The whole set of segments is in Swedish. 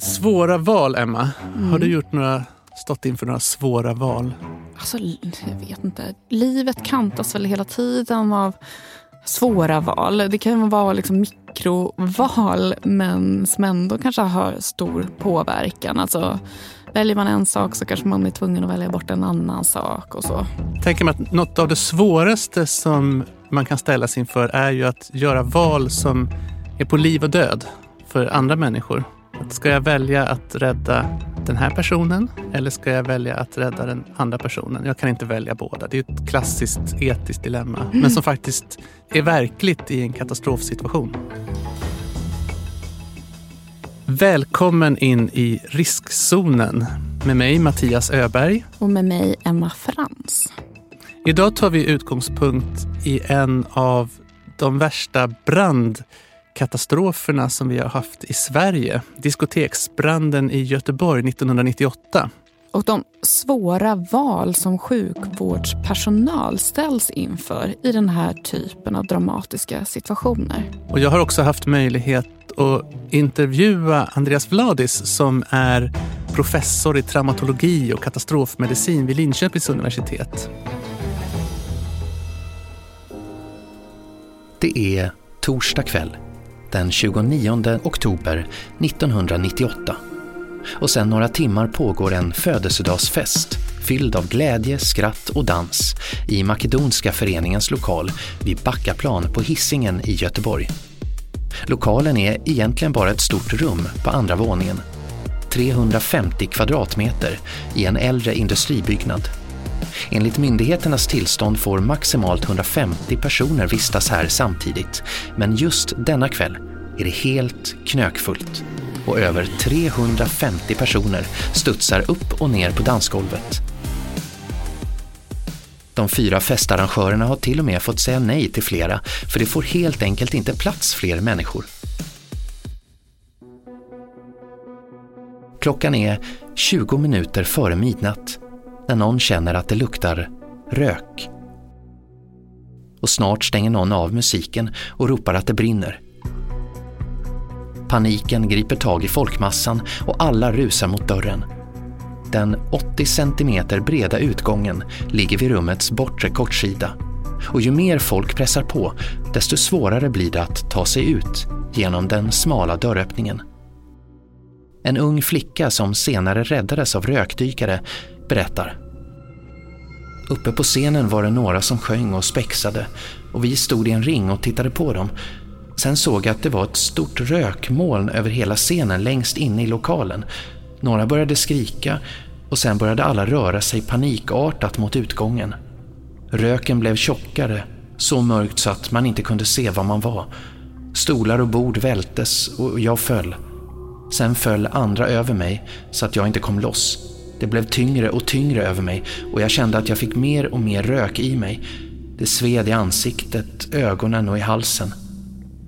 Svåra val, Emma. Mm. Har du gjort några, stått inför några svåra val? Alltså, jag vet inte. Livet kantas väl hela tiden av svåra val. Det kan vara liksom mikroval men som ändå kanske har stor påverkan. Alltså, väljer man en sak så kanske man är tvungen att välja bort en annan sak och så. Tänker mig att något av det svåraste som man kan ställas inför är ju att göra val som är på liv och död för andra människor. Ska jag välja att rädda den här personen eller ska jag välja att rädda den andra personen? Jag kan inte välja båda. Det är ett klassiskt etiskt dilemma, mm. men som faktiskt är verkligt i en katastrofsituation. Välkommen in i riskzonen med mig Mattias Öberg. Och med mig Emma Frans. Idag tar vi utgångspunkt i en av de värsta brandkatastroferna som vi har haft i Sverige. Diskoteksbranden i Göteborg 1998. Och de svåra val som sjukvårdspersonal ställs inför i den här typen av dramatiska situationer. Och jag har också haft möjlighet att intervjua Andreas Vladis som är professor i traumatologi och katastrofmedicin vid Linköpings universitet. Det är torsdag kväll, den 29 oktober 1998. Och sedan några timmar pågår en födelsedagsfest fylld av glädje, skratt och dans i Makedonska föreningens lokal vid Backaplan på Hissingen i Göteborg. Lokalen är egentligen bara ett stort rum på andra våningen. 350 kvadratmeter i en äldre industribyggnad. Enligt myndigheternas tillstånd får maximalt 150 personer vistas här samtidigt, men just denna kväll är det helt knökfullt och över 350 personer studsar upp och ner på dansgolvet. De fyra festarrangörerna har till och med fått säga nej till flera för det får helt enkelt inte plats fler människor. Klockan är 20 minuter före midnatt när någon känner att det luktar rök. Och snart stänger någon av musiken och ropar att det brinner. Paniken griper tag i folkmassan och alla rusar mot dörren. Den 80 cm breda utgången ligger vid rummets bortre kortsida. Och ju mer folk pressar på, desto svårare blir det att ta sig ut genom den smala dörröppningen. En ung flicka som senare räddades av rökdykare berättar. Uppe på scenen var det några som sjöng och spexade och vi stod i en ring och tittade på dem. Sen såg jag att det var ett stort rökmoln över hela scenen längst inne i lokalen. Några började skrika och sen började alla röra sig panikartat mot utgången. Röken blev tjockare, så mörkt så att man inte kunde se var man var. Stolar och bord vältes och jag föll. Sen föll andra över mig så att jag inte kom loss. Det blev tyngre och tyngre över mig och jag kände att jag fick mer och mer rök i mig. Det sved i ansiktet, ögonen och i halsen.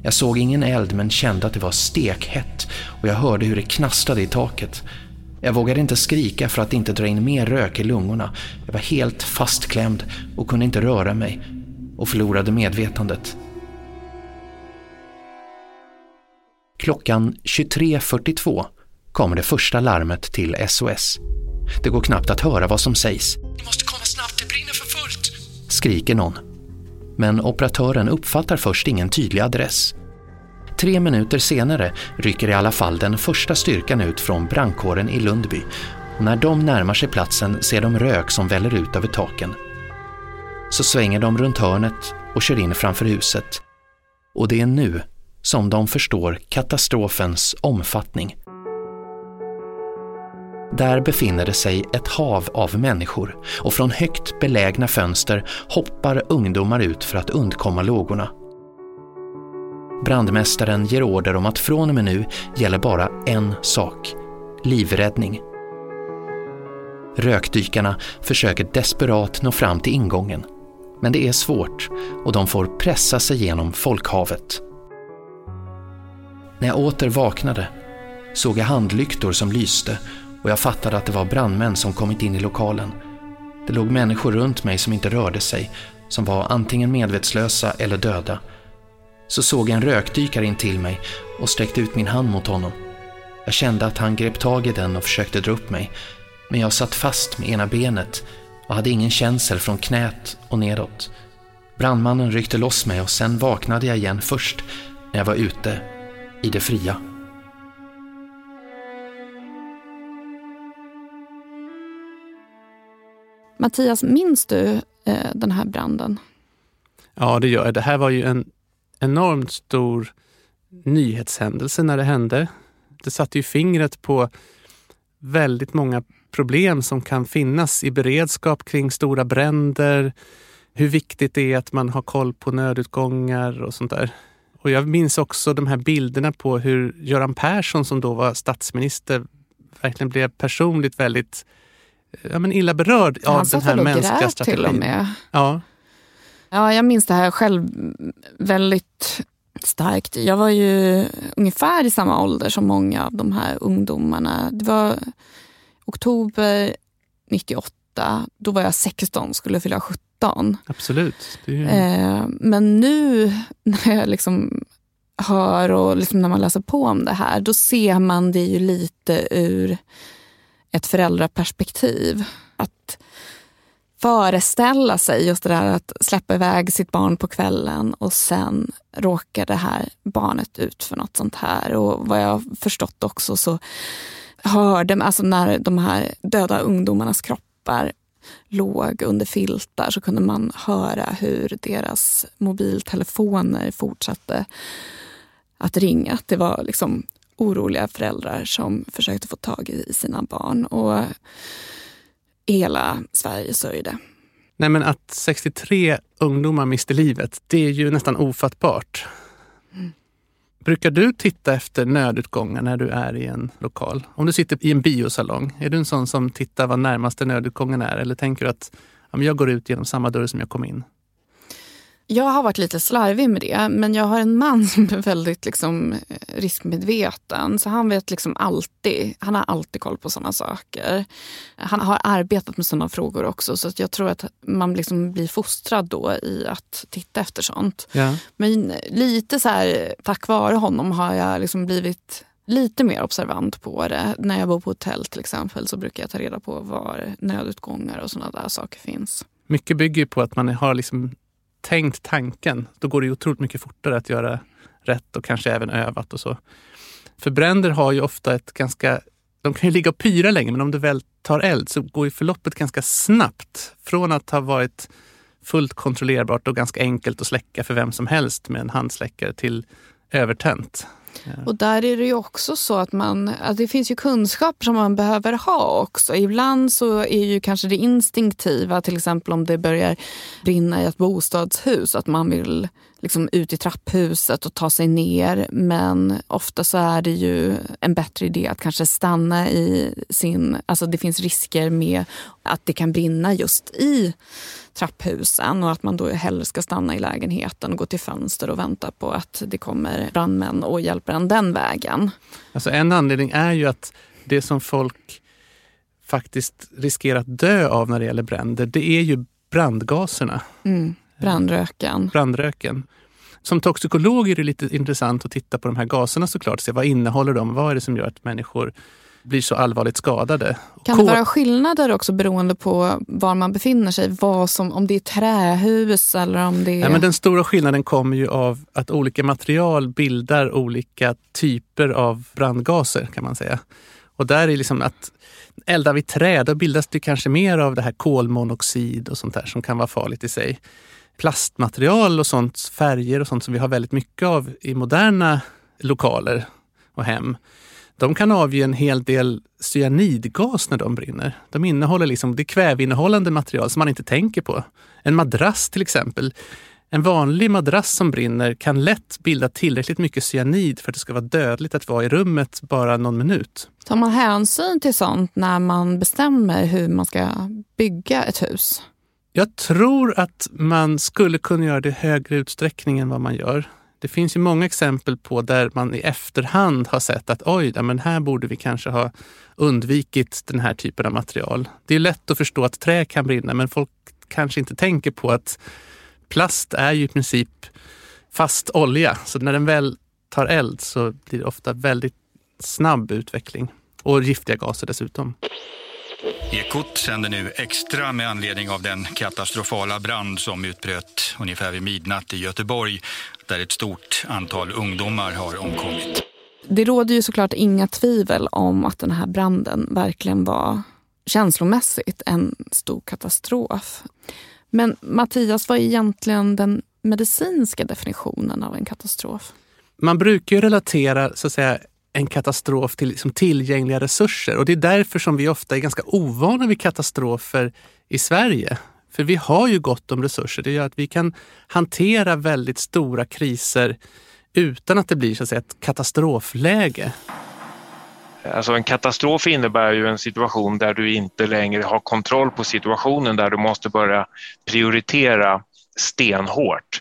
Jag såg ingen eld men kände att det var stekhett och jag hörde hur det knastrade i taket. Jag vågade inte skrika för att inte dra in mer rök i lungorna. Jag var helt fastklämd och kunde inte röra mig och förlorade medvetandet. Klockan 23.42 kommer det första larmet till SOS. Det går knappt att höra vad som sägs. Ni måste komma snabbt, det brinner för fullt! Skriker någon. Men operatören uppfattar först ingen tydlig adress. Tre minuter senare rycker i alla fall den första styrkan ut från brandkåren i Lundby och när de närmar sig platsen ser de rök som väller ut över taken. Så svänger de runt hörnet och kör in framför huset. Och det är nu som de förstår katastrofens omfattning. Där befinner det sig ett hav av människor och från högt belägna fönster hoppar ungdomar ut för att undkomma lågorna. Brandmästaren ger order om att från och med nu gäller bara en sak, livräddning. Rökdykarna försöker desperat nå fram till ingången, men det är svårt och de får pressa sig genom folkhavet. När jag åter vaknade såg jag handlyktor som lyste och jag fattade att det var brandmän som kommit in i lokalen. Det låg människor runt mig som inte rörde sig, som var antingen medvetslösa eller döda. Så såg jag en rökdykare in till mig och sträckte ut min hand mot honom. Jag kände att han grep tag i den och försökte dra upp mig, men jag satt fast med ena benet och hade ingen känsel från knät och nedåt. Brandmannen ryckte loss mig och sen vaknade jag igen först när jag var ute i det fria. Mattias, minns du eh, den här branden? Ja, det gör jag. Det här var ju en enormt stor nyhetshändelse när det hände. Det satte ju fingret på väldigt många problem som kan finnas i beredskap kring stora bränder. Hur viktigt det är att man har koll på nödutgångar och sånt där. Och jag minns också de här bilderna på hur Göran Persson som då var statsminister verkligen blev personligt väldigt ja, men illa berörd Han av den här mänskliga strategin. till och med. Ja, Ja, jag minns det här själv väldigt starkt. Jag var ju ungefär i samma ålder som många av de här ungdomarna. Det var oktober 98. Då var jag 16, skulle fylla 17. absolut. Ju... Eh, men nu när jag liksom hör och liksom när man läser på om det här, då ser man det ju lite ur ett föräldraperspektiv. Att föreställa sig just det där att släppa iväg sitt barn på kvällen och sen råkar det här barnet ut för något sånt här. Och vad jag förstått också så hörde, alltså när de här döda ungdomarnas kroppar låg under filtar så kunde man höra hur deras mobiltelefoner fortsatte att ringa. Det var liksom oroliga föräldrar som försökte få tag i sina barn. Och hela Sverige sörjde. Nej, men att 63 ungdomar miste livet, det är ju nästan ofattbart. Brukar du titta efter nödutgångar när du är i en lokal? Om du sitter i en biosalong, är du en sån som tittar vad närmaste nödutgången är? Eller tänker du att ja, jag går ut genom samma dörr som jag kom in? Jag har varit lite slarvig med det, men jag har en man som är väldigt liksom, eh, riskmedveten. Så han vet liksom alltid, han har alltid koll på sådana saker. Han har arbetat med sådana frågor också, så jag tror att man liksom blir fostrad då i att titta efter sånt. Ja. Men lite så här, tack vare honom har jag liksom blivit lite mer observant på det. När jag bor på hotell till exempel så brukar jag ta reda på var nödutgångar och sådana där saker finns. Mycket bygger på att man har liksom tänkt tanken. Då går det ju otroligt mycket fortare att göra rätt och kanske även övat och så. För bränder har ju ofta ett ganska... De kan ju ligga och pyra länge, men om det väl tar eld så går ju förloppet ganska snabbt. Från att ha varit fullt kontrollerbart och ganska enkelt att släcka för vem som helst med en handsläckare till övertänt. Och där är det ju också så att man, att det finns ju kunskaper som man behöver ha också. Ibland så är ju kanske det instinktiva, till exempel om det börjar brinna i ett bostadshus, att man vill liksom ut i trapphuset och ta sig ner. Men ofta så är det ju en bättre idé att kanske stanna i sin... Alltså det finns risker med att det kan brinna just i trapphusen och att man då hellre ska stanna i lägenheten och gå till fönster och vänta på att det kommer brandmän och hjälper en den vägen. Alltså en anledning är ju att det som folk faktiskt riskerar att dö av när det gäller bränder, det är ju brandgaserna, Mm. Brandröken. brandröken. Som toxikolog är det lite intressant att titta på de här gaserna såklart, se vad innehåller de? Vad är det som gör att människor blir så allvarligt skadade? Kan det vara skillnader också beroende på var man befinner sig? Vad som, om det är trähus eller om det är... Nej, men den stora skillnaden kommer ju av att olika material bildar olika typer av brandgaser kan man säga. Och där är liksom att eldar vi trä, då bildas det kanske mer av det här kolmonoxid och sånt där som kan vara farligt i sig. Plastmaterial och sånt, färger och sånt som vi har väldigt mycket av i moderna lokaler och hem. De kan avge en hel del cyanidgas när de brinner. De innehåller liksom, det är kväveinnehållande material som man inte tänker på. En madrass till exempel. En vanlig madrass som brinner kan lätt bilda tillräckligt mycket cyanid för att det ska vara dödligt att vara i rummet bara någon minut. Tar man hänsyn till sånt när man bestämmer hur man ska bygga ett hus? Jag tror att man skulle kunna göra det i högre utsträckning än vad man gör. Det finns ju många exempel på där man i efterhand har sett att oj, men här borde vi kanske ha undvikit den här typen av material. Det är lätt att förstå att trä kan brinna, men folk kanske inte tänker på att plast är ju i princip fast olja. Så när den väl tar eld så blir det ofta väldigt snabb utveckling. Och giftiga gaser dessutom. Ekot sänder nu extra med anledning av den katastrofala brand som utbröt ungefär vid midnatt i Göteborg där ett stort antal ungdomar har omkommit. Det råder ju såklart inga tvivel om att den här branden verkligen var känslomässigt en stor katastrof. Men Mattias, vad är egentligen den medicinska definitionen av en katastrof? Man brukar ju relatera så att säga, en katastrof till liksom, tillgängliga resurser och det är därför som vi ofta är ganska ovana vid katastrofer i Sverige. För vi har ju gott om resurser. Det gör att vi kan hantera väldigt stora kriser utan att det blir så att säga, ett katastrofläge. Alltså en katastrof innebär ju en situation där du inte längre har kontroll på situationen, där du måste börja prioritera stenhårt.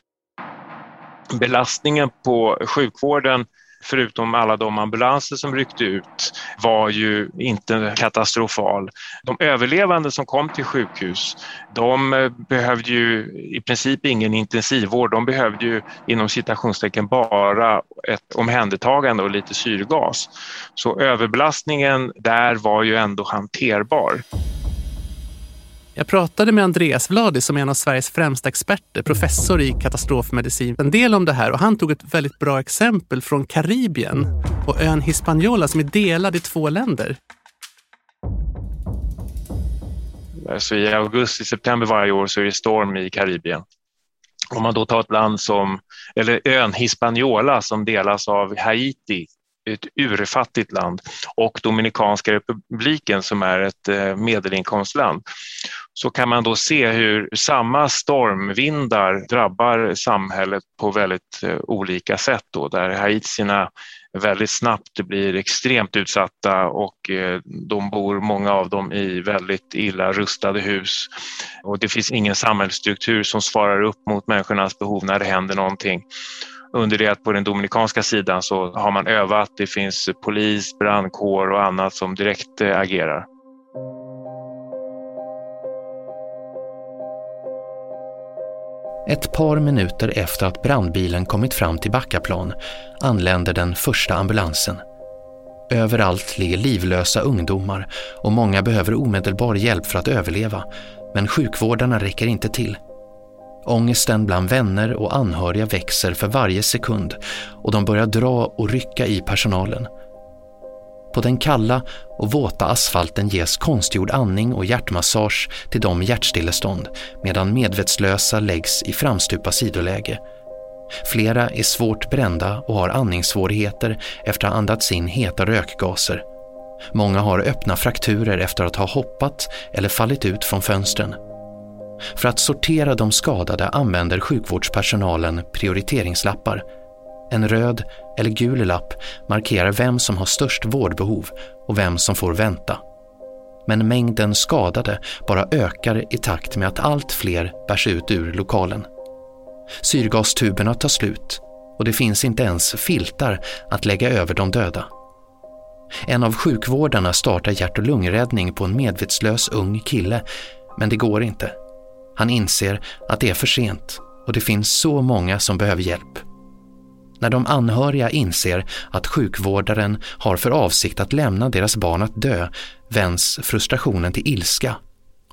Belastningen på sjukvården förutom alla de ambulanser som ryckte ut, var ju inte katastrofal. De överlevande som kom till sjukhus, de eh, behövde ju i princip ingen intensivvård. De behövde ju inom citationstecken bara ett omhändertagande och lite syrgas. Så överbelastningen där var ju ändå hanterbar. Jag pratade med Andreas Vladi som är en av Sveriges främsta experter, professor i katastrofmedicin, en del om det här och han tog ett väldigt bra exempel från Karibien och ön Hispaniola som är delad i två länder. Så I augusti-september varje år så är det storm i Karibien. Om man då tar ett land som, eller ön Hispaniola som delas av Haiti, ett urfattigt land, och Dominikanska republiken som är ett eh, medelinkomstland, så kan man då se hur samma stormvindar drabbar samhället på väldigt eh, olika sätt. Då, där haitierna väldigt snabbt blir extremt utsatta och eh, de bor, många av dem, i väldigt illa rustade hus. Och det finns ingen samhällsstruktur som svarar upp mot människornas behov när det händer någonting. Under det att på den dominikanska sidan så har man övat, det finns polis, brandkår och annat som direkt eh, agerar. Ett par minuter efter att brandbilen kommit fram till Backaplan anländer den första ambulansen. Överallt ligger livlösa ungdomar och många behöver omedelbar hjälp för att överleva, men sjukvårdarna räcker inte till. Ångesten bland vänner och anhöriga växer för varje sekund och de börjar dra och rycka i personalen. På den kalla och våta asfalten ges konstgjord andning och hjärtmassage till de med hjärtstillestånd medan medvetslösa läggs i framstupa sidoläge. Flera är svårt brända och har andningssvårigheter efter att ha andats in heta rökgaser. Många har öppna frakturer efter att ha hoppat eller fallit ut från fönstren. För att sortera de skadade använder sjukvårdspersonalen prioriteringslappar en röd eller gul lapp markerar vem som har störst vårdbehov och vem som får vänta. Men mängden skadade bara ökar i takt med att allt fler bärs ut ur lokalen. Syrgastuberna tar slut och det finns inte ens filtar att lägga över de döda. En av sjukvårdarna startar hjärt och lungräddning på en medvetslös ung kille, men det går inte. Han inser att det är för sent och det finns så många som behöver hjälp. När de anhöriga inser att sjukvårdaren har för avsikt att lämna deras barn att dö vänds frustrationen till ilska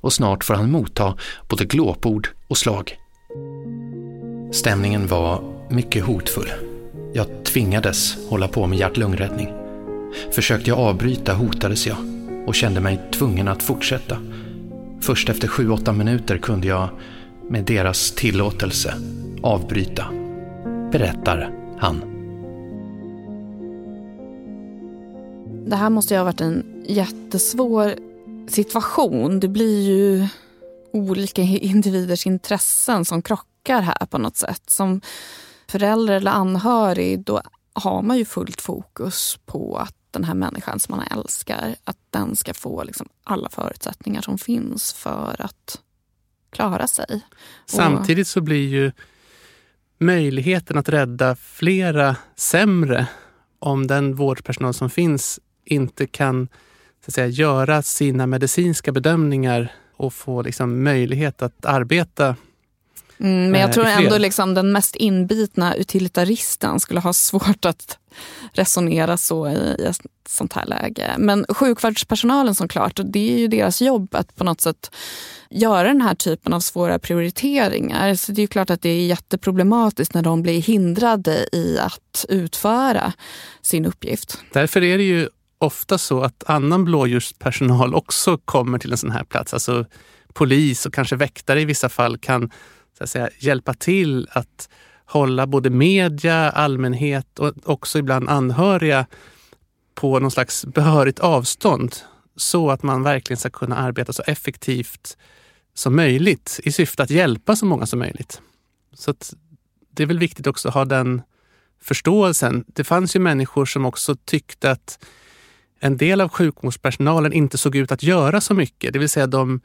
och snart får han motta både glåpord och slag. Stämningen var mycket hotfull. Jag tvingades hålla på med hjärt-lungräddning. Försökte jag avbryta hotades jag och kände mig tvungen att fortsätta. Först efter sju åtta minuter kunde jag, med deras tillåtelse, avbryta. Berättar han. Det här måste ju ha varit en jättesvår situation. Det blir ju olika individers intressen som krockar här på något sätt. Som förälder eller anhörig då har man ju fullt fokus på att den här människan som man älskar, att den ska få liksom alla förutsättningar som finns för att klara sig. Samtidigt så blir ju möjligheten att rädda flera sämre om den vårdpersonal som finns inte kan så att säga, göra sina medicinska bedömningar och få liksom möjlighet att arbeta Mm, men jag eh, tror ändå liksom den mest inbitna utilitaristen skulle ha svårt att resonera så i i ett sånt här läge. Men sjukvårdspersonalen som klart, det är ju deras jobb att på något sätt göra den här typen av svåra prioriteringar. Så det är ju klart att det är jätteproblematiskt när de blir hindrade i att utföra sin uppgift. Därför är det ju ofta så att annan blåljuspersonal också kommer till en sån här plats. Alltså polis och kanske väktare i vissa fall kan så att säga, hjälpa till att hålla både media, allmänhet och också ibland anhöriga på någon slags behörigt avstånd så att man verkligen ska kunna arbeta så effektivt som möjligt i syfte att hjälpa så många som möjligt. Så att det är väl viktigt också att ha den förståelsen. Det fanns ju människor som också tyckte att en del av sjukvårdspersonalen inte såg ut att göra så mycket. Det vill säga de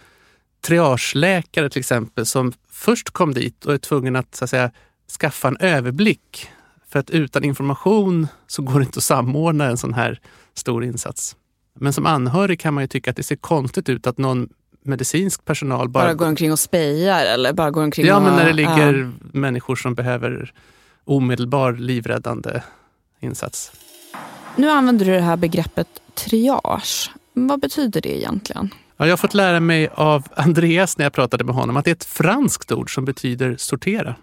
triageläkare till exempel som först kom dit och är tvungna att, så att säga, skaffa en överblick. För att utan information så går det inte att samordna en sån här stor insats. Men som anhörig kan man ju tycka att det ser konstigt ut att någon medicinsk personal bara... Bara går omkring och spejar eller bara går omkring ja, och... men när det ligger Ja. människor som behöver omedelbar livräddande insats. Nu använder du det här begreppet triage. Vad betyder det egentligen? Ja, jag har fått lära mig av Andreas när jag pratade med honom att det är ett franskt ord som betyder sortera.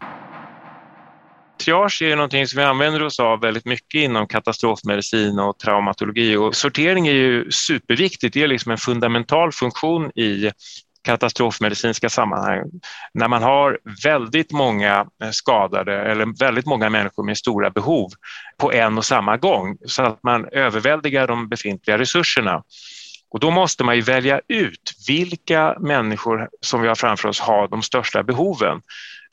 Triage är någonting som vi använder oss av väldigt mycket inom katastrofmedicin och traumatologi och sortering är ju superviktigt. Det är liksom en fundamental funktion i katastrofmedicinska sammanhang. När man har väldigt många skadade eller väldigt många människor med stora behov på en och samma gång så att man överväldigar de befintliga resurserna. Och då måste man ju välja ut vilka människor som vi har framför oss har de största behoven.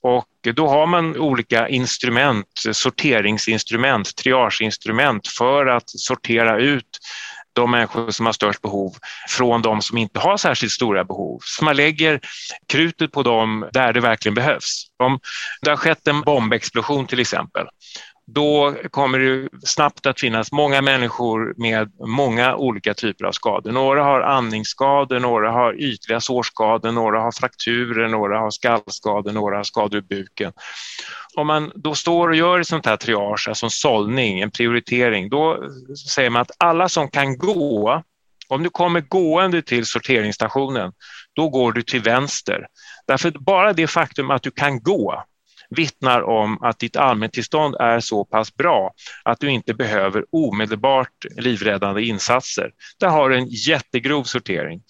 Och då har man olika instrument, sorteringsinstrument, triageinstrument för att sortera ut de människor som har störst behov från de som inte har särskilt stora behov. Så man lägger krutet på dem där det verkligen behövs. Om det har skett en bombexplosion till exempel, då kommer det snabbt att finnas många människor med många olika typer av skador. Några har andningsskador, några har ytliga sårskador, några har frakturer, några har skallskador, några har skador i buken. Om man då står och gör ett sånt här triage, alltså en sållning, en prioritering, då säger man att alla som kan gå, om du kommer gående till sorteringsstationen, då går du till vänster. Därför bara det faktum att du kan gå vittnar om att ditt allmäntillstånd är så pass bra att du inte behöver omedelbart livräddande insatser. Där har du en jättegrov sortering.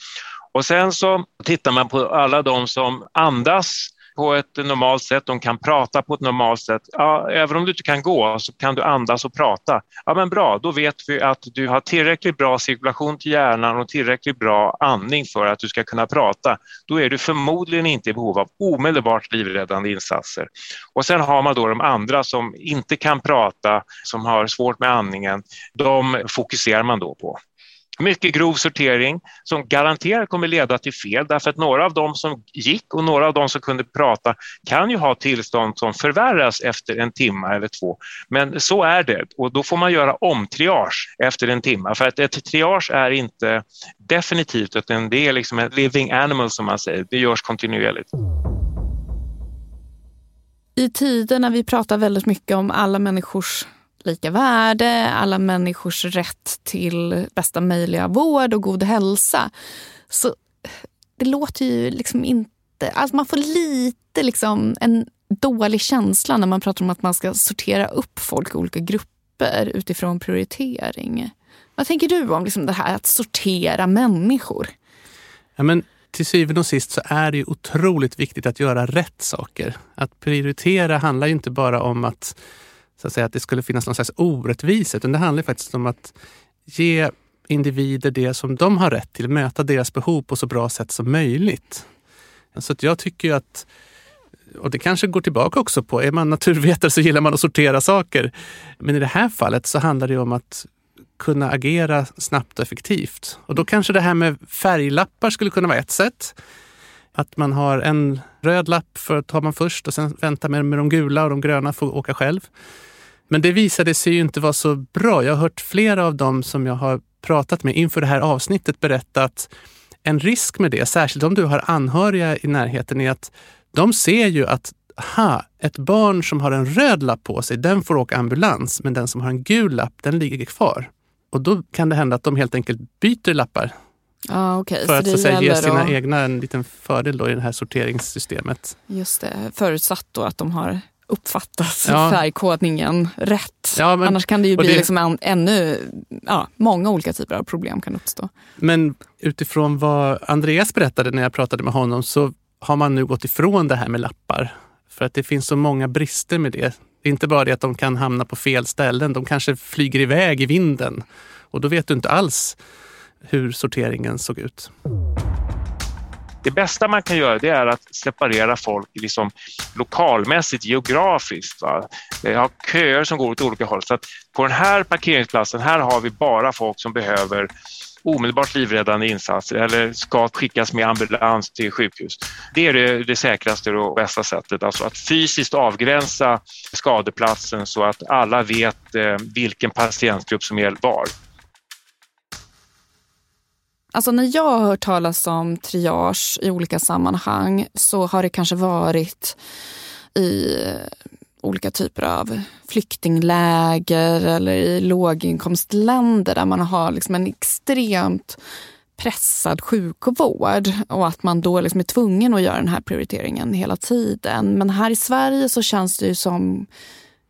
Och sen så tittar man på alla de som andas på ett normalt sätt, de kan prata på ett normalt sätt. Ja, även om du inte kan gå så kan du andas och prata. Ja men bra, då vet vi att du har tillräckligt bra cirkulation till hjärnan och tillräckligt bra andning för att du ska kunna prata. Då är du förmodligen inte i behov av omedelbart livräddande insatser. Och sen har man då de andra som inte kan prata, som har svårt med andningen. De fokuserar man då på. Mycket grov sortering som garanterat kommer leda till fel därför att några av dem som gick och några av dem som kunde prata kan ju ha tillstånd som förvärras efter en timme eller två. Men så är det och då får man göra omtriage efter en timme för att ett triage är inte definitivt utan det är liksom ett living animal som man säger. Det görs kontinuerligt. I tider när vi pratar väldigt mycket om alla människors lika värde, alla människors rätt till bästa möjliga vård och god hälsa. Så det låter ju liksom inte... Alltså man får lite liksom en dålig känsla när man pratar om att man ska sortera upp folk i olika grupper utifrån prioritering. Vad tänker du om liksom det här att sortera människor? Ja, men till syvende och sist så är det ju otroligt viktigt att göra rätt saker. Att prioritera handlar ju inte bara om att, så att, säga, att det skulle finnas någon slags orättvisa, utan det handlar faktiskt om att ge individer det som de har rätt till, möta deras behov på så bra sätt som möjligt. Så att jag tycker ju att, och det kanske går tillbaka också på, är man naturvetare så gillar man att sortera saker. Men i det här fallet så handlar det om att kunna agera snabbt och effektivt. Och då kanske det här med färglappar skulle kunna vara ett sätt. Att man har en röd lapp för tar man först och sen väntar med, med de gula och de gröna får åka själv. Men det visade sig ju inte vara så bra. Jag har hört flera av dem som jag har pratat med inför det här avsnittet berätta att en risk med det, särskilt om du har anhöriga i närheten, är att de ser ju att aha, ett barn som har en röd lapp på sig, den får åka ambulans, men den som har en gul lapp, den ligger kvar. Och då kan det hända att de helt enkelt byter lappar Ah, okay. för så att, så att säga, ge sina att- egna en liten fördel då i det här sorteringssystemet. Just det, förutsatt då att de har uppfattat Ja. färgkodningen rätt. Ja, men- Annars kan det ju bli det- liksom en, ännu, ja, många olika typer av problem kan uppstå. Men utifrån vad Andreas berättade när jag pratade med honom så har man nu gått ifrån det här med lappar. För att det finns så många brister med det. Det är inte bara det att de kan hamna på fel ställen, de kanske flyger iväg i vinden. Och då vet du inte alls hur sorteringen såg ut. Det bästa man kan göra det är att separera folk liksom lokalmässigt, geografiskt. Va? Vi har köer som går åt olika håll. Så att på den här parkeringsplatsen här har vi bara folk som behöver omedelbart livräddande insatser eller ska skickas med ambulans till sjukhus. Det är det, det säkraste och bästa sättet, alltså att fysiskt avgränsa skadeplatsen så att alla vet eh, vilken patientgrupp som är var. Alltså när jag har hört talas om triage i olika sammanhang så har det kanske varit i eh, olika typer av flyktingläger eller i låginkomstländer där man har liksom en extremt pressad sjukvård och att man då liksom är tvungen att göra den här prioriteringen hela tiden. Men här i Sverige så känns det ju som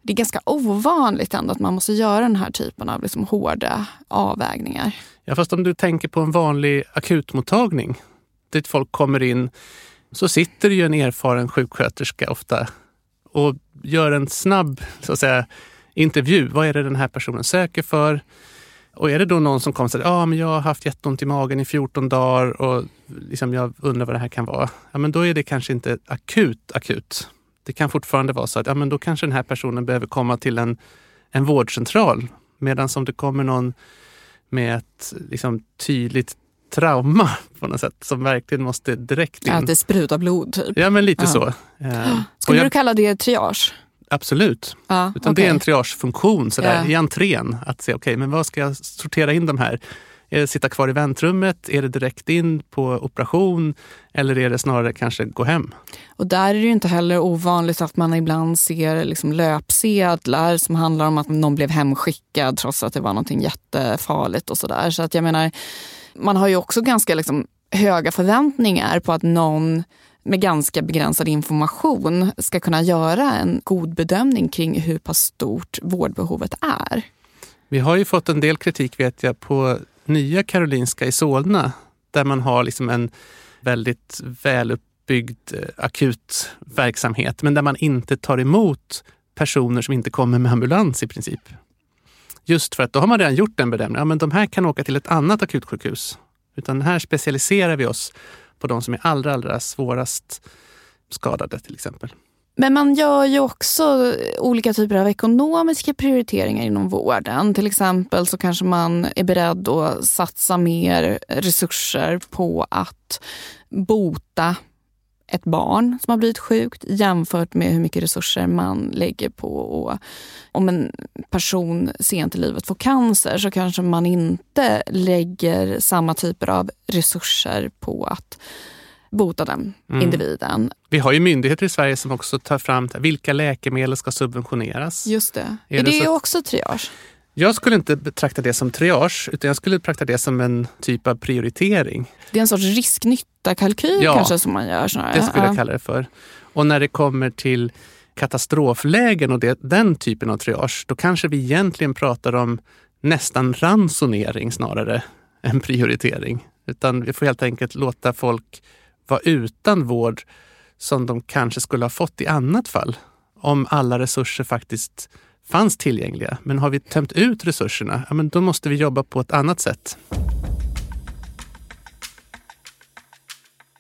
det är ganska ovanligt ändå att man måste göra den här typen av liksom hårda avvägningar. Ja, fast om du tänker på en vanlig akutmottagning dit folk kommer in så sitter det ju en erfaren sjuksköterska ofta och gör en snabb så att säga, intervju. Vad är det den här personen söker för? Och är det då någon som kommer och säger att men jag har haft jätteont i magen i 14 dagar och liksom jag undrar vad det här kan vara. Ja, men då är det kanske inte akut akut. Det kan fortfarande vara så att ja, men då kanske den här personen behöver komma till en, en vårdcentral. Medan om det kommer någon med ett liksom, tydligt trauma på något sätt som verkligen måste direkt in. Att det sprutar blod typ. Ja, men lite Ja. så. Eh, Skulle jag, du kalla det triage? Absolut. Ja, Utan Det är en triagefunktion sådär, Ja. i entrén. Att se, okej, men vad ska jag sortera in de här? Är det sitta kvar i väntrummet? Är det direkt in på operation? Eller är det snarare kanske gå hem? Och där är det ju inte heller ovanligt att man ibland ser liksom löpsedlar som handlar om att någon blev hemskickad trots att det var någonting jättefarligt och sådär. Så att jag menar, man har ju också ganska liksom höga förväntningar på att någon med ganska begränsad information ska kunna göra en god bedömning kring hur pass stort vårdbehovet är. Vi har ju fått en del kritik vet jag på Nya Karolinska i Solna där man har liksom en väldigt väluppbyggd eh, akut verksamhet men där man inte tar emot personer som inte kommer med ambulans i princip. Just för att då har man redan gjort den bedömningen. Ja, men de här kan åka till ett annat akutsjukhus. Utan här specialiserar vi oss på de som är allra, allra svårast skadade till exempel. Men man gör ju också olika typer av ekonomiska prioriteringar inom vården. Till exempel så kanske man är beredd att satsa mer resurser på att bota ett barn som har blivit sjukt jämfört med hur mycket resurser man lägger på och om en person sent i livet får cancer så kanske man inte lägger samma typer av resurser på att bota den Mm. individen. Vi har ju myndigheter i Sverige som också tar fram vilka läkemedel ska subventioneras. Just det. Är Är, det så- också triage? Jag skulle inte betrakta det som triage, utan jag skulle betrakta det som en typ av prioritering. Det är en sorts risk-nytta-kalkyl Ja, kanske som man gör. Snarare. Det skulle Ja. jag kalla det för. Och när det kommer till katastroflägen och det, den typen av triage, då kanske vi egentligen pratar om nästan ransonering snarare än prioritering. Utan vi får helt enkelt låta folk vara utan vård som de kanske skulle ha fått i annat fall. Om alla resurser faktiskt fanns tillgängliga. Men har vi tömt ut resurserna, ja, men då måste vi jobba på ett annat sätt.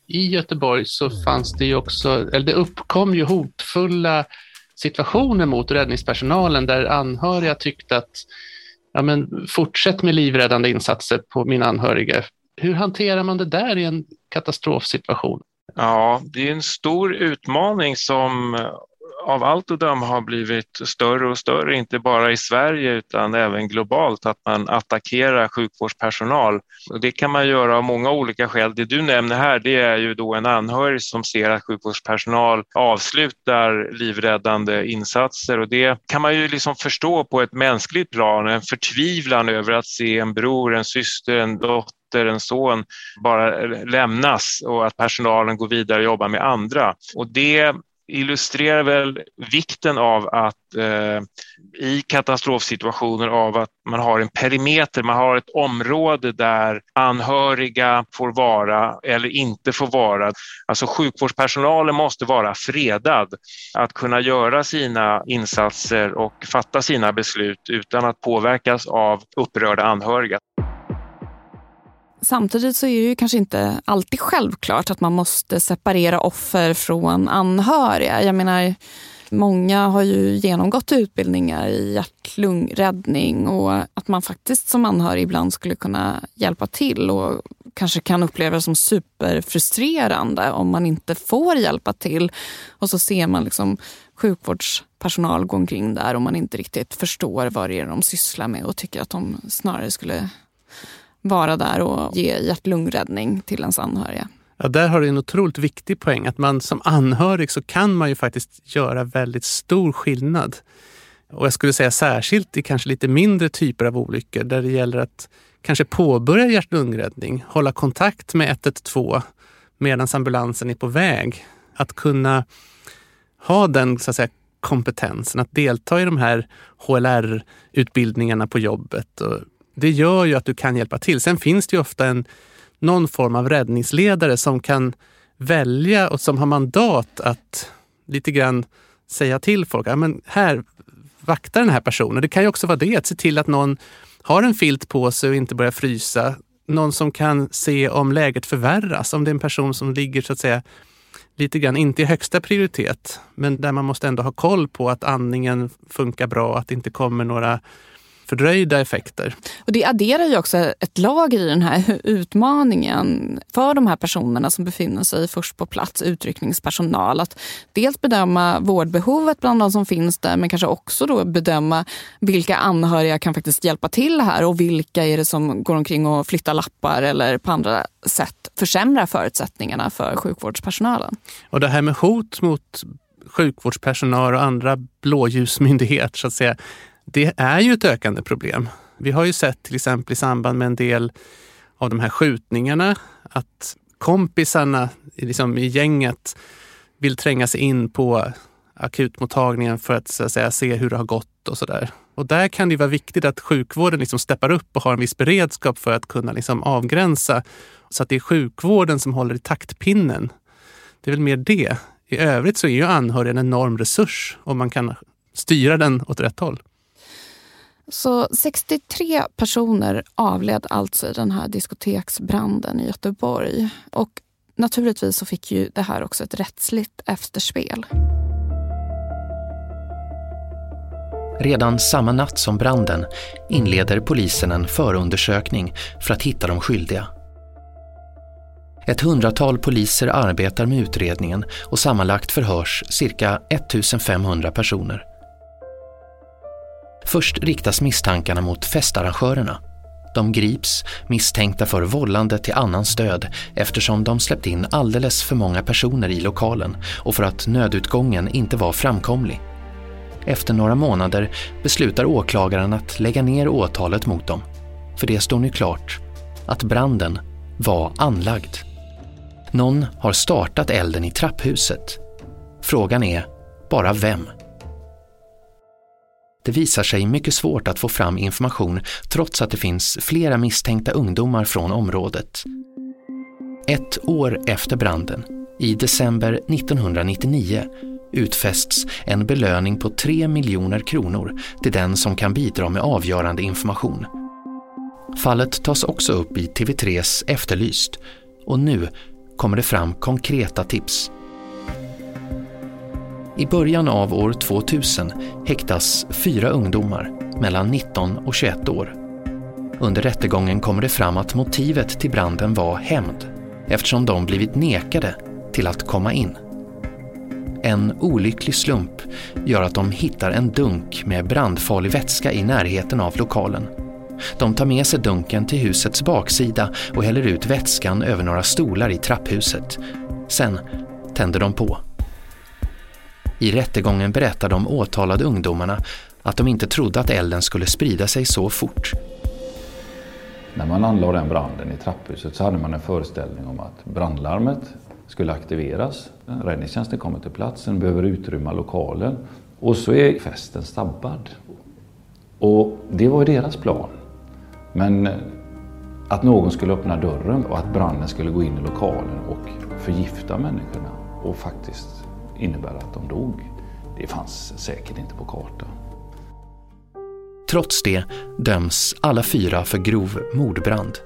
I Göteborg så fanns det ju också, eller det uppkom ju hotfulla situationer mot räddningspersonalen där anhöriga tyckte att ja, men fortsätt med livräddande insatser på min anhöriga. Hur hanterar man det där i en katastrofsituation? Ja, det är en stor utmaning som eh, av allt att döma har blivit större och större, inte bara i Sverige utan även globalt, att man attackerar sjukvårdspersonal. Och det kan man göra av många olika skäl. Det du nämner här, det är ju då en anhörig som ser att sjukvårdspersonal avslutar livräddande insatser och det kan man ju liksom förstå på ett mänskligt plan, en förtvivlan över att se en bror, en syster, en dotter en son bara lämnas och att personalen går vidare och jobbar med andra. Och det illustrerar väl vikten av att eh, i katastrofsituationer av att man har en perimeter, man har ett område där anhöriga får vara eller inte får vara. Alltså sjukvårdspersonalen måste vara fredad att kunna göra sina insatser och fatta sina beslut utan att påverkas av upprörda anhöriga. Samtidigt så är det ju kanske inte alltid självklart att man måste separera offer från anhöriga. Jag menar, många har ju genomgått utbildningar i hjärt-lungräddning och att man faktiskt som anhörig ibland skulle kunna hjälpa till och kanske kan uppleva det som superfrustrerande om man inte får hjälpa till. Och så ser man liksom sjukvårdspersonal gå omkring där och man inte riktigt förstår vad det är de sysslar med och tycker att de snarare skulle vara där och ge hjärt-lungräddning till ens anhöriga. Ja, där har du en otroligt viktig poäng. Att man som anhörig så kan man ju faktiskt göra väldigt stor skillnad. Och jag skulle säga särskilt i kanske lite mindre typer av olyckor där det gäller att kanske påbörja hjärt-lungräddning, hålla kontakt med 112 medan ambulansen är på väg. Att kunna ha den så att säga, kompetensen att delta i de här HLR-utbildningarna på jobbet och det gör ju att du kan hjälpa till. Sen finns det ju ofta en, någon form av räddningsledare som kan välja och som har mandat att lite grann säga till folk, ja, men här, vakta den här personen. Det kan ju också vara det, att se till att någon har en filt på sig och inte börjar frysa. Någon som kan se om läget förvärras, om det är en person som ligger så att säga lite grann, inte i högsta prioritet, men där man måste ändå ha koll på att andningen funkar bra, att det inte kommer några fördröjda effekter. Och det adderar ju också ett lager i den här utmaningen för de här personerna som befinner sig först på plats, utryckningspersonal. Att dels bedöma vårdbehovet bland de som finns där men kanske också då bedöma vilka anhöriga kan faktiskt hjälpa till här och vilka är det som går omkring och flyttar lappar eller på andra sätt försämrar förutsättningarna för sjukvårdspersonalen. Och det här med hot mot sjukvårdspersonal och andra blåljusmyndigheter så att säga, det är ju ett ökande problem. Vi har ju sett till exempel i samband med en del av de här skjutningarna att kompisarna liksom, i gänget vill tränga sig in på akutmottagningen för att, så att säga, se hur det har gått och sådär. Och där kan det vara viktigt att sjukvården liksom steppar upp och har en viss beredskap för att kunna liksom avgränsa så att det är sjukvården som håller i taktpinnen. Det är väl mer det. I övrigt så är ju anhöriga en enorm resurs om man kan styra den åt rätt håll. Så 63 personer avled alltså i den här diskoteksbranden i Göteborg. Och naturligtvis så fick ju det här också ett rättsligt efterspel. Redan samma natt som branden inleder polisen en förundersökning för att hitta de skyldiga. Ett hundratal poliser arbetar med utredningen och sammanlagt förhörs cirka 1500 personer. Först riktas misstankarna mot festarrangörerna. De grips misstänkta för vållande till annans död eftersom de släppt in alldeles för många personer i lokalen och för att nödutgången inte var framkomlig. Efter några månader beslutar åklagaren att lägga ner åtalet mot dem. För det står nu klart att branden var anlagd. Någon har startat elden i trapphuset. Frågan är bara vem? Det visar sig mycket svårt att få fram information trots att det finns flera misstänkta ungdomar från området. Ett år efter branden, i december 1999, utfästs en belöning på 3 miljoner kronor till den som kan bidra med avgörande information. Fallet tas också upp i TV3s Efterlyst och nu kommer det fram konkreta tips. I början av år 2000 häktas fyra ungdomar mellan 19 och 21 år. Under rättegången kommer det fram att motivet till branden var hämnd eftersom de blivit nekade till att komma in. En olycklig slump gör att de hittar en dunk med brandfarlig vätska i närheten av lokalen. De tar med sig dunken till husets baksida och häller ut vätskan över några stolar i trapphuset. Sen tänder de på. I rättegången berättar de åtalade ungdomarna att de inte trodde att elden skulle sprida sig så fort. När man anlade den branden i trapphuset så hade man en föreställning om att brandlarmet skulle aktiveras. Räddningstjänsten kommer till platsen, behöver utrymma lokalen och så är festen stabbad. Och det var ju deras plan. Men eh, att någon skulle öppna dörren och att branden skulle gå in i lokalen och förgifta människorna och faktiskt innebära att de dog, det fanns säkert inte på kartan. Trots det döms alla fyra för grov mordbrand.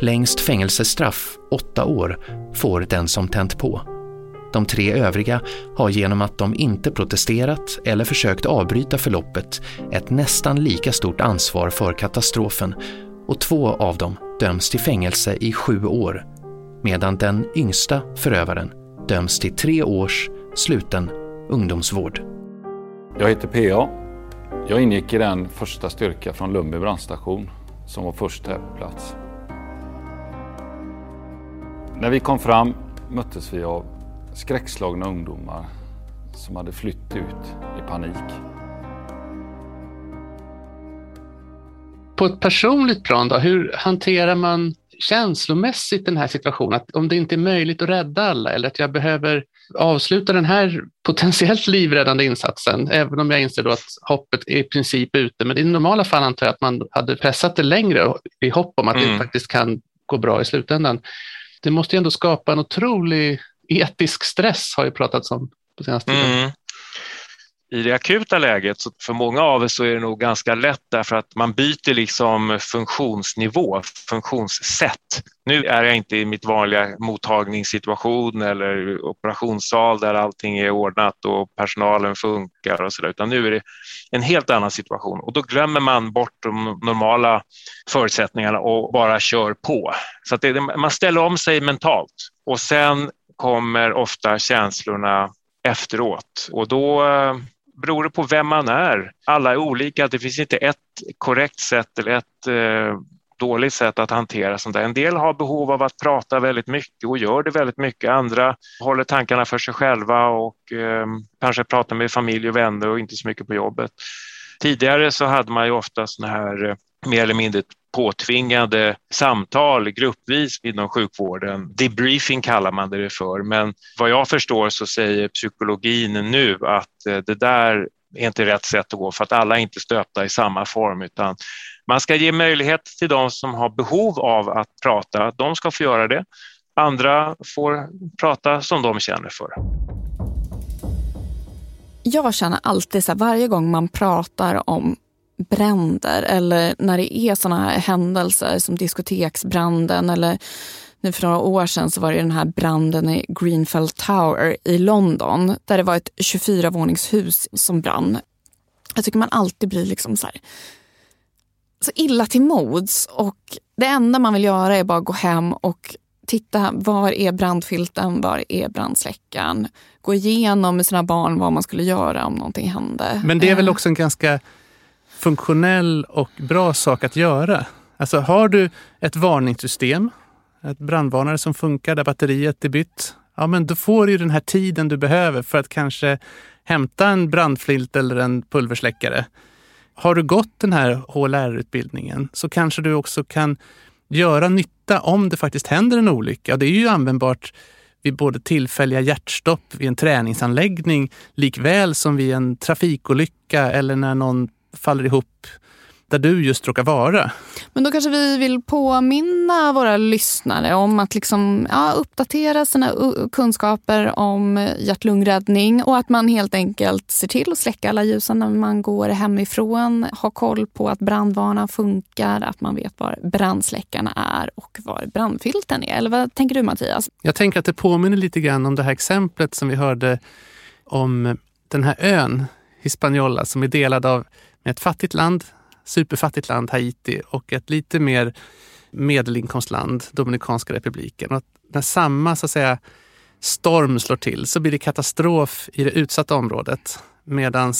Längst fängelsestraff, åtta år, får den som tänt på. De tre övriga har genom att de inte protesterat eller försökt avbryta förloppet ett nästan lika stort ansvar för katastrofen och två av dem döms till fängelse i sju år medan den yngsta förövaren döms till tre års sluten ungdomsvård. Jag heter PA. Jag ingick i den första styrka från Lundby brandstation som var först här på plats. När vi kom fram möttes vi av skräckslagna ungdomar som hade flytt ut i panik. På ett personligt plan, då, hur hanterar man känslomässigt den här situationen? Att om det inte är möjligt att rädda alla eller att jag behöver avsluta den här potentiellt livräddande insatsen, även om jag inser då att hoppet är i princip ute. Men i normala fall antar jag att man hade pressat det längre i hopp om att mm. det faktiskt kan gå bra i slutändan. Det måste ju ändå skapa en otrolig etisk stress, har ju pratats om på senaste tiden. Mm i det akuta läget, så för många av oss så är det nog ganska lätt därför att man byter liksom funktionsnivå, funktionssätt. Nu är jag inte i mitt vanliga mottagningssituation eller operationssal där allting är ordnat och personalen funkar och så där, utan nu är det en helt annan situation och då glömmer man bort de normala förutsättningarna och bara kör på. Så att det, man ställer om sig mentalt och sen kommer ofta känslorna efteråt och då eh, beror det på vem man är. Alla är olika, det finns inte ett korrekt sätt eller ett eh, dåligt sätt att hantera sånt där. En del har behov av att prata väldigt mycket och gör det väldigt mycket. Andra håller tankarna för sig själva och eh, kanske pratar med familj och vänner och inte så mycket på jobbet. Tidigare så hade man ju ofta såna här eh, mer eller mindre påtvingade samtal gruppvis inom sjukvården. Debriefing kallar man det för, men vad jag förstår så säger psykologin nu att eh, det där är inte rätt sätt att gå för att alla är inte stöpta i samma form utan man ska ge möjlighet till de som har behov av att prata, de ska få göra det. Andra får prata som de känner för. Jag känner alltid så här, varje gång man pratar om bränder eller när det är såna här händelser som diskoteksbranden eller nu för några år sedan så var det den här branden i Greenfell Tower i London där det var ett 24-våningshus som brann. Jag tycker man alltid blir liksom så, här, så illa till mods och det enda man vill göra är bara gå hem och titta, var är brandfilten, var är brandsläckaren? Gå igenom med sina barn vad man skulle göra om någonting hände. Men det är väl eh. också en ganska funktionell och bra sak att göra. Alltså har du ett varningssystem, ett brandvarnare som funkar där batteriet är bytt, ja men då får du den här tiden du behöver för att kanske hämta en brandflilt eller en pulversläckare. Har du gått den här HLR-utbildningen så kanske du också kan göra nytta om det faktiskt händer en olycka. Och det är ju användbart vid både tillfälliga hjärtstopp vid en träningsanläggning likväl som vid en trafikolycka eller när någon faller ihop där du just råkar vara. Men då kanske vi vill påminna våra lyssnare om att liksom, ja, uppdatera sina kunskaper om hjärt-lungräddning och att man helt enkelt ser till att släcka alla ljusen när man går hemifrån. Ha koll på att brandvarnaren funkar, att man vet var brandsläckarna är och var brandfilten är. Eller vad tänker du Mattias? Jag tänker att det påminner lite grann om det här exemplet som vi hörde om den här ön Hispaniola som är delad av med ett fattigt land, superfattigt land, Haiti, och ett lite mer medelinkomstland, Dominikanska republiken. Och när samma så att säga, storm slår till så blir det katastrof i det utsatta området. Medan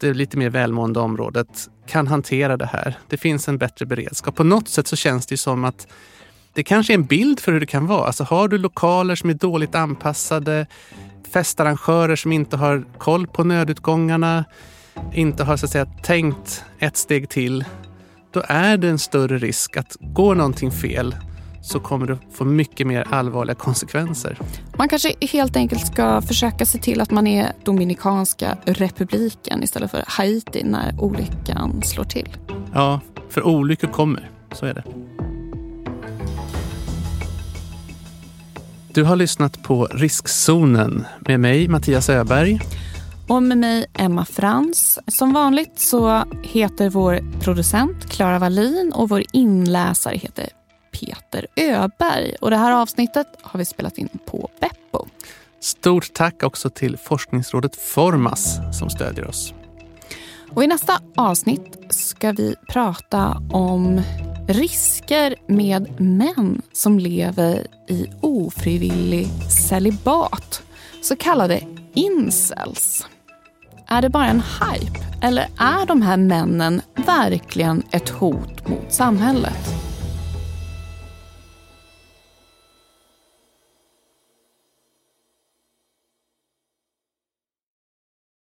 det lite mer välmående området kan hantera det här. Det finns en bättre beredskap. På något sätt så känns det som att det kanske är en bild för hur det kan vara. Alltså har du lokaler som är dåligt anpassade, festarrangörer som inte har koll på nödutgångarna, inte har så att säga tänkt ett steg till, då är det en större risk att går någonting fel så kommer det få mycket mer allvarliga konsekvenser. Man kanske helt enkelt ska försöka se till att man är Dominikanska republiken istället för Haiti när olyckan slår till. Ja, för olyckor kommer. Så är det. Du har lyssnat på Riskzonen med mig, Mattias Öberg. Och med mig, Emma Frans. Som vanligt så heter vår producent Klara Wallin och vår inläsare heter Peter Öberg. Och det här avsnittet har vi spelat in på Beppo. Stort tack också till forskningsrådet Formas som stödjer oss. Och I nästa avsnitt ska vi prata om risker med män som lever i ofrivillig celibat. Så kallade incels. Är det bara en hype? Eller är de här männen verkligen ett hot mot samhället?